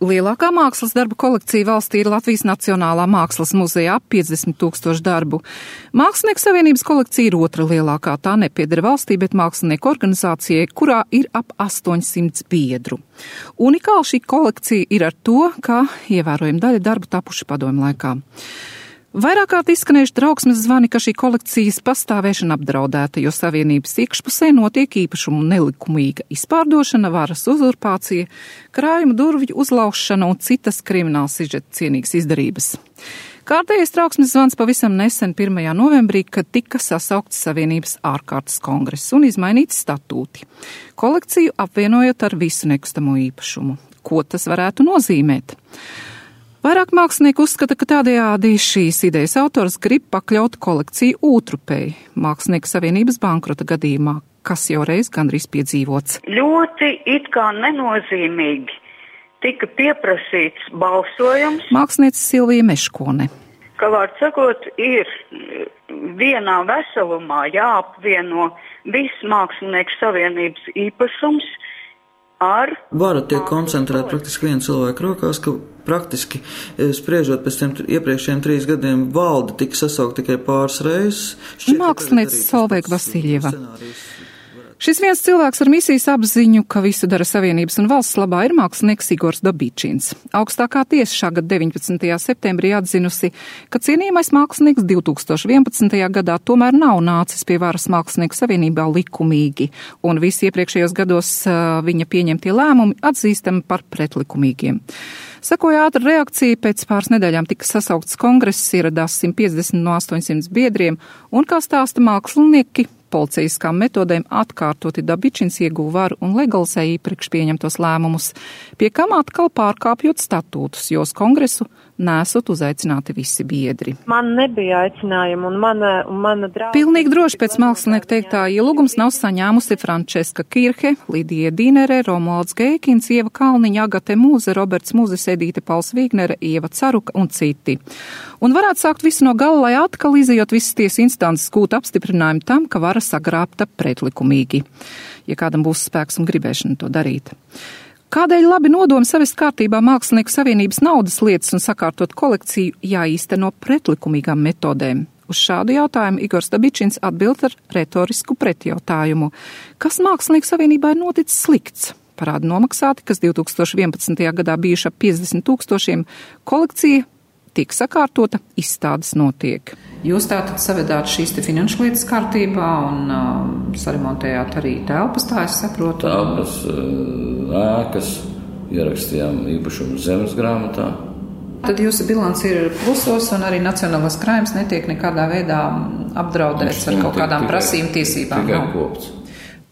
Lielākā mākslas darbu kolekcija valstī ir Latvijas Nacionālā mākslas muzejā ap 50 tūkstošu darbu. Mākslinieku savienības kolekcija ir otra lielākā. Tā nepiedara valstī, bet mākslinieku organizācijai, kurā ir ap 800 biedru. Unikāla šī kolekcija ir ar to, ka ievērojama daļa darbu tapuši padomu laikā. Vairāk kārt izskanējuši trauksmes zvani, ka šī kolekcijas pastāvēšana apdraudēta, jo savienības iekšpusē notiek īpašumu nelikumīga izpārdošana, varas uzurpācija, krājuma durvju uzlaušana un citas krimināla sižeta cienīgas izdarības. Kārtējais trauksmes zvans pavisam nesen 1. novembrī, kad tika sasaukts Savienības ārkārtas kongress un izmainīti statūti. Kolekciju apvienojot ar visu nekustamo īpašumu. Ko tas varētu nozīmēt? Vairāk mākslinieki uzskata, ka tādējādi šīs idejas autors grib pakļaut kolekciju ūtrupēji Mākslinieku savienības bankrota gadījumā, kas jau reiz gandrīz piedzīvots. Ļoti it kā nenozīmīgi tika pieprasīts balsojums. Mākslinieca Silvija Meškone. Kā vārds sakot, ir vienā veselumā jāapvieno viss Mākslinieku savienības īpašums ar. Vara tiek koncentrēta praktiski viena cilvēka rokās, ka praktiski e, spriežot pēc tiem iepriekšējiem trīs gadiem valde tika sasaukt tikai pāris reizes. Mākslinieca Solveig Vasiljeva. Šis viens cilvēks ar misijas apziņu, ka visu dara Savienības un valsts labā, ir mākslinieks Igors Dabīčins. Augstākā tiesa šā gada 19. septembrī atzinusi, ka cienījamais mākslinieks 2011. gadā tomēr nav nācis pie varas mākslinieku savienībā likumīgi, un visi iepriekšējos gados viņa pieņemtie lēmumi atzīstami par pretlikumīgiem. Sakoja ātra reakcija, pēc pāris nedēļām tika sasaukts kongress, ieradās 150 no 800 biedriem, un, kā stāsta mākslinieki, policijaskām metodēm atkārtoti Dabičins ieguva varu un legalizēja iepriekš pieņemtos lēmumus, pie kam atkal pārkāpjot statūtus, jo uz kongresu nesot uzaicināti visi biedri. Man nebija aicinājuma un mana, un mana drauga. Pilnīgi droši pēc mākslinieka teiktā ielūgums nav saņēmusi Frančeska Kirhe, Lidija Dīnere, Romualds Geikins, Ieva Kalniņa, Agate Mūze, Roberts Mūzes, Edīte Pauls Vīgnere, Ieva Caruka un citi. Un varētu sākt visu no gala, lai atkal izējot visas tiesas instances gūt apstiprinājumu tam, ka vara sagrābta pretlikumīgi, ja kādam būs spēks un gribēšana to darīt. Kādēļ labi nodomi savest kārtībā mākslinieku savienības naudas lietas un sakārtot kolekciju jāīsteno pretlikumīgām metodēm? Uz šādu jautājumu Igors Dabičins atbild ar retorisku pretjautājumu. Kas mākslinieku savienībā ir noticis slikts? Parādi nomaksāti, kas 2011. gadā bijuši ap 50 tūkstošiem, kolekcija tiek sakārtota, izstādes notiek. Jūs tātad savedāt šīs finanšu lietas kārtībā un uh, saremontējāt arī telpas, tā es saprotu. Telpas, uh, ēkas, ierakstījām īpašumu zemes grāmatā. Tad jūsu bilants ir plusos un arī nacionālās krājums netiek nekādā veidā apdraudēts ar kaut kādām prasību tiesībām. Tikai kopts.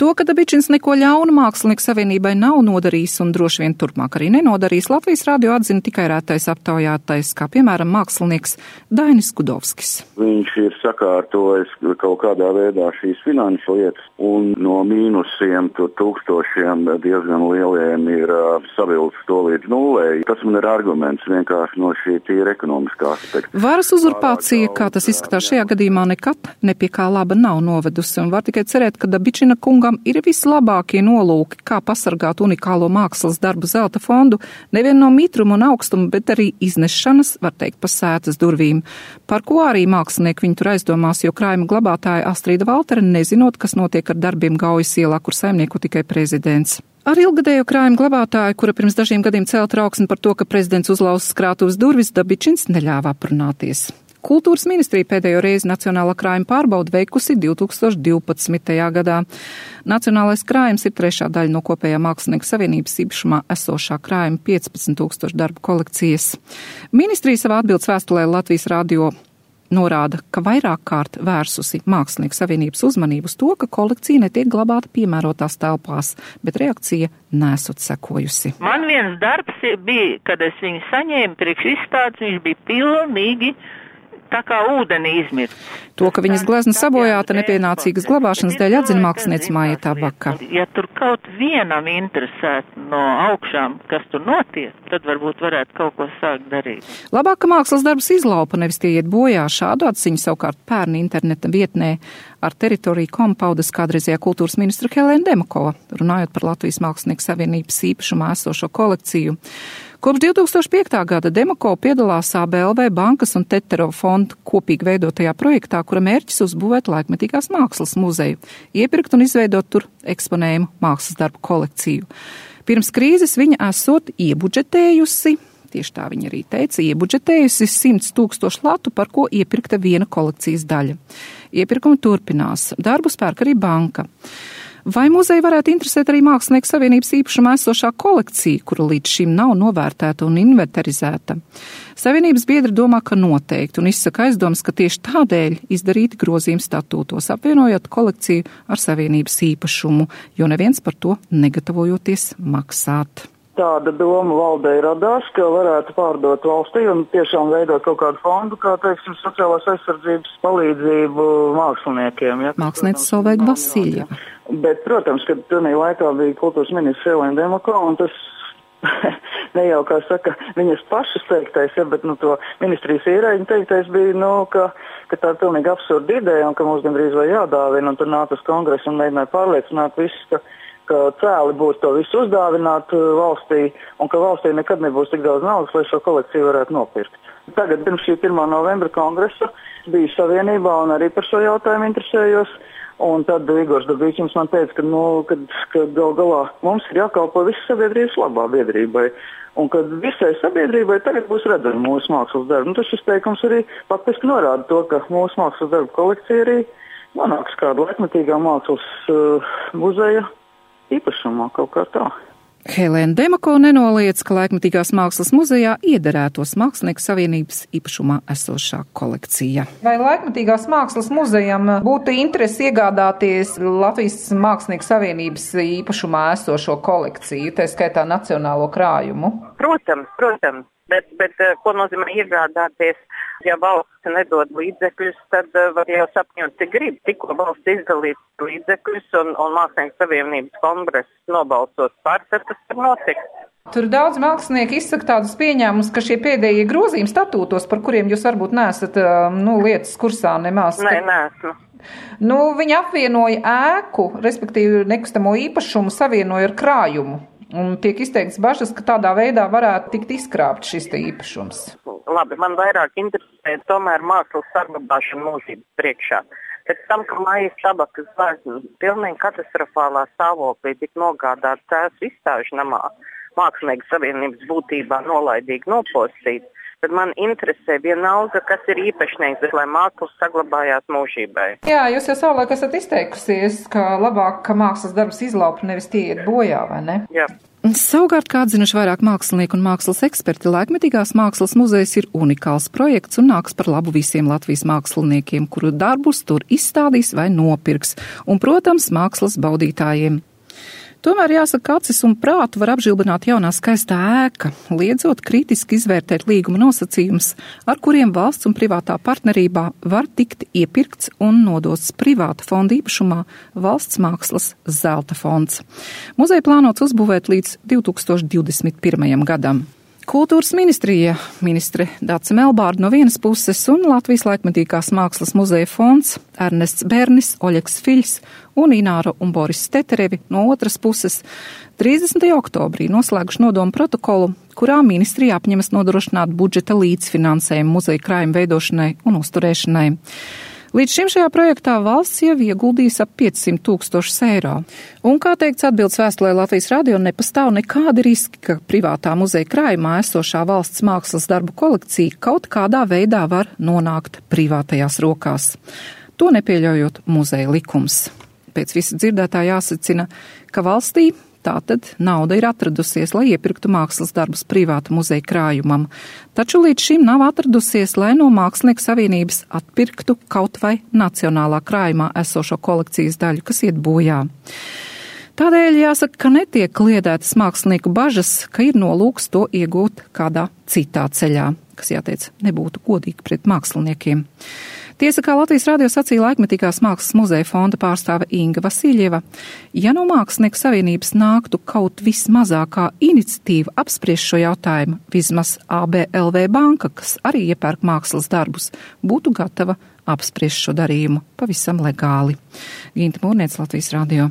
To, ka Dabičins neko ļaunu mākslinieku savienībai nav nodarījis un droši vien turpmāk arī nenodarīs, Latvijas radio atzina tikai rētais aptaujātais, kā piemēram mākslinieks Dainis Kudovskis. Viņš ir sakārtojis kaut kādā veidā šīs finanšu lietas un no mīnusiem tūkstošiem diezgan lieliem ir uh, savilcis to līdz nulē. Tas man ir arguments vienkārši no šī tīra ekonomiskā aspekta. Varas uzurpācija, kā tas izskatās šajā gadījumā, nekad nepie kā laba nav novedusi un var tikai cerēt, ka Dabičina kunga kungam ir vislabākie nolūki, kā pasargāt unikālo mākslas darbu zelta fondu nevien no mitruma un augstuma, bet arī iznešanas, var teikt, pa sētas durvīm, par ko arī mākslinieki viņu tur aizdomās, jo krājuma glabātāja Astrīda Valtere nezinot, kas notiek ar darbiem Gaujas ielā, kur saimnieku tikai prezidents. Ar ilgadējo krājumu glabātāju, kura pirms dažiem gadiem cēla trauksmi par to, ka prezidents uzlauz skrātuves durvis, Dabičins neļāva aprunāties. Kultūras ministrija pēdējo reizi Nacionālā krājuma pārbaudu veikusi 2012. gadā. Nacionālais krājums ir trešā daļa no kopējā mākslinieku savienības īpašumā esošā krājuma 15 tūkstošu darbu kolekcijas. Ministrija savā atbildes vēstulē Latvijas radio norāda, ka vairāk kārt vērsusi Mākslinieku savienības uzmanību uz to, ka kolekcija netiek glabāta piemērotās telpās, bet reakcija nesot sekojusi. Man viens darbs bija, kad es viņu saņēmu priekš izstādes, viņš bija pilnīgi tā kā ūdeni izmirst. To, ka viņas glezna sabojāta nepienācīgas glabāšanas dēļ atzina mākslinieca Māja Baka. Ja tur kaut vienam interesētu no augšām, kas tur notiek, tad varbūt varētu kaut ko sākt darīt. Labāk, ka mākslas darbs izlaupa, nevis tie iet bojā. Šādu atziņu savukārt pērni interneta vietnē ar teritoriju kompaudas kādreizajā kultūras ministra Helēna Demakova, runājot par Latvijas Mākslinieku Savienības īpašumā esošo kolekciju. Kopš 2005. gada Demako piedalās ABLV bankas un Tetero fonda kopīgi veidotajā projektā, kura mērķis uzbūvēt laikmetīgās mākslas muzeju, iepirkt un izveidot tur eksponējumu mākslas darbu kolekciju. Pirms krīzes viņa esot iebudžetējusi Tieši tā viņa arī teica, iebudžetējusi 100 tūkstošu latu, par ko iepirkta viena kolekcijas daļa. Iepirkumi turpinās, darbu spērk arī banka. Vai muzeja varētu interesēt arī Mākslinieku savienības īpašumā esošā kolekcija, kura līdz šim nav novērtēta un inventarizēta? Savienības biedri domā, ka noteikti un izsaka aizdomas, ka tieši tādēļ izdarīti grozījumi statūtos, apvienojot kolekciju ar savienības īpašumu, jo neviens par to negatavojoties maksāt tāda doma valdē radās, ka varētu pārdot valstī un tiešām veidot kaut kādu fondu, kā, teiksim, sociālās aizsardzības palīdzību māksliniekiem. Ja? Mākslinieks Solveig Vasiljeva. Bet, protams, ka tajā laikā bija kultūras ministrs Elēna Demoko, un tas ne jau, kā saka, viņas pašas teiktais, ja, bet, nu, to ministrijas ierēģi teiktais bija, nu, ka, ka tā ir pilnīgi absurda ideja un ka mums gandrīz vai jādāvina, un tur nāca uz kongresu un mēģināja pārliecināt visus, ka ka cēli būs to visu uzdāvināt uh, valstī un ka valstī nekad nebūs tik daudz naudas, lai šo kolekciju varētu nopirkt. Tagad pirms šī 1. novembra kongresa biju savienībā un arī par šo jautājumu interesējos. Un tad Igors Dabīčins man teica, ka, nu, kad, ka gal galā mums ir jākalpo visas sabiedrības labā biedrībai. Un ka visai sabiedrībai tagad būs redzama mūsu mākslas darba. Nu, tas šis teikums arī faktiski norāda to, ka mūsu mākslas darba kolekcija arī nonāks kāda laikmetīgā mākslas uh, muzeja īpašumā kaut kā tā. Helēna Demako nenoliedz, ka laikmatīgās mākslas muzejā iederētos Mākslinieku savienības īpašumā esošā kolekcija. Vai laikmatīgās mākslas muzejam būtu interesi iegādāties Latvijas Mākslinieku savienības īpašumā esošo kolekciju, tā skaitā nacionālo krājumu? Protams, protams. Bet, bet eh, ko nozīmē iegādāties? Ja valsts nedod līdzekļus, tad uh, var jau sapņot, cik grib. Tikko valsts izdalīs līdzekļus un, un Mākslinieku savienības kongress nobalsos par, tad tas var notikt. Tur daudz mākslinieki izsaka tādus pieņēmumus, ka šie pēdējie grozījumi statūtos, par kuriem jūs varbūt neesat eh, nu, lietas kursā nemaz. Nē, neesmu. Nu, viņi apvienoja ēku, respektīvi nekustamo īpašumu, savienoja ar krājumu. Un tiek izteikts bažas, ka tādā veidā varētu tikt izkrāpt šis īpašums. Labi, man vairāk interesē tomēr mākslas saglabāšana mūžības priekšā. Pēc tam, ka mājas tabakas zvaigznes pilnīgi katastrofālā stāvoklī tika nogādāts tēvs izstāžu namā, mākslinieku savienības būtībā nolaidīgi nopostīts, tad man interesē vienalga, kas ir īpašnieks, lai mākslas saglabājās mūžībai. Jā, jūs jau savulaik esat izteikusies, ka labāk, ka mākslas darbs izlaupa, nevis tie iet bojā, vai ne? Jā. Savukārt, kā atzinuši vairāk mākslinieku un mākslas eksperti, laikmetīgās mākslas muzejs ir unikāls projekts un nāks par labu visiem Latvijas māksliniekiem, kuru darbus tur izstādīs vai nopirks, un, protams, mākslas baudītājiem. Tomēr jāsaka, ka acis un prātu var apžilbināt jaunā skaistā ēka, liedzot kritiski izvērtēt līguma nosacījumus, ar kuriem valsts un privātā partnerībā var tikt iepirkts un nodots privāta fonda īpašumā valsts mākslas zelta fonds. Muzeja plānots uzbūvēt līdz 2021. gadam. Kultūras ministrija, ministre Dāca Melbārda no vienas puses un Latvijas laikmetīgās mākslas muzeja fonds, Ernests Bernis, Oļeks Fiļs un Ināra un Boris Steterevi no otras puses 30. oktobrī noslēguši nodomu protokolu, kurā ministrija apņemas nodrošināt budžeta līdzfinansējumu muzeja krājuma veidošanai un uzturēšanai. Līdz šim šajā projektā valsts jau ieguldījis ap 500 tūkstošus eiro. Un, kā teikts atbildes vēstulē Latvijas radio, nepastāv nekādi riski, ka privātā muzeja krājumā esošā valsts mākslas darbu kolekcija kaut kādā veidā var nonākt privātajās rokās. To nepieļaujot muzeja likums. Pēc visa dzirdētā jāsacina, ka valstī Tātad nauda ir atradusies, lai iepirktu mākslas darbus privāta muzeja krājumam, taču līdz šim nav atradusies, lai no Mākslinieku savienības atpirktu kaut vai nacionālā krājumā esošo kolekcijas daļu, kas iet bojā. Tādēļ jāsaka, ka netiek kliedētas mākslinieku bažas, ka ir nolūks to iegūt kādā citā ceļā, kas jāteic nebūtu godīgi pret māksliniekiem. Tiesa, kā Latvijas radio sacīja laikmetīgās mākslas muzeja fonda pārstāve Inga Vasiljeva, ja no Mākslinieku savienības nāktu kaut vismazākā iniciatīva apspriest šo jautājumu, vismaz ABLV banka, kas arī iepērk mākslas darbus, būtu gatava apspriest šo darījumu pavisam legāli. Ginta Mūrniec, Latvijas radio.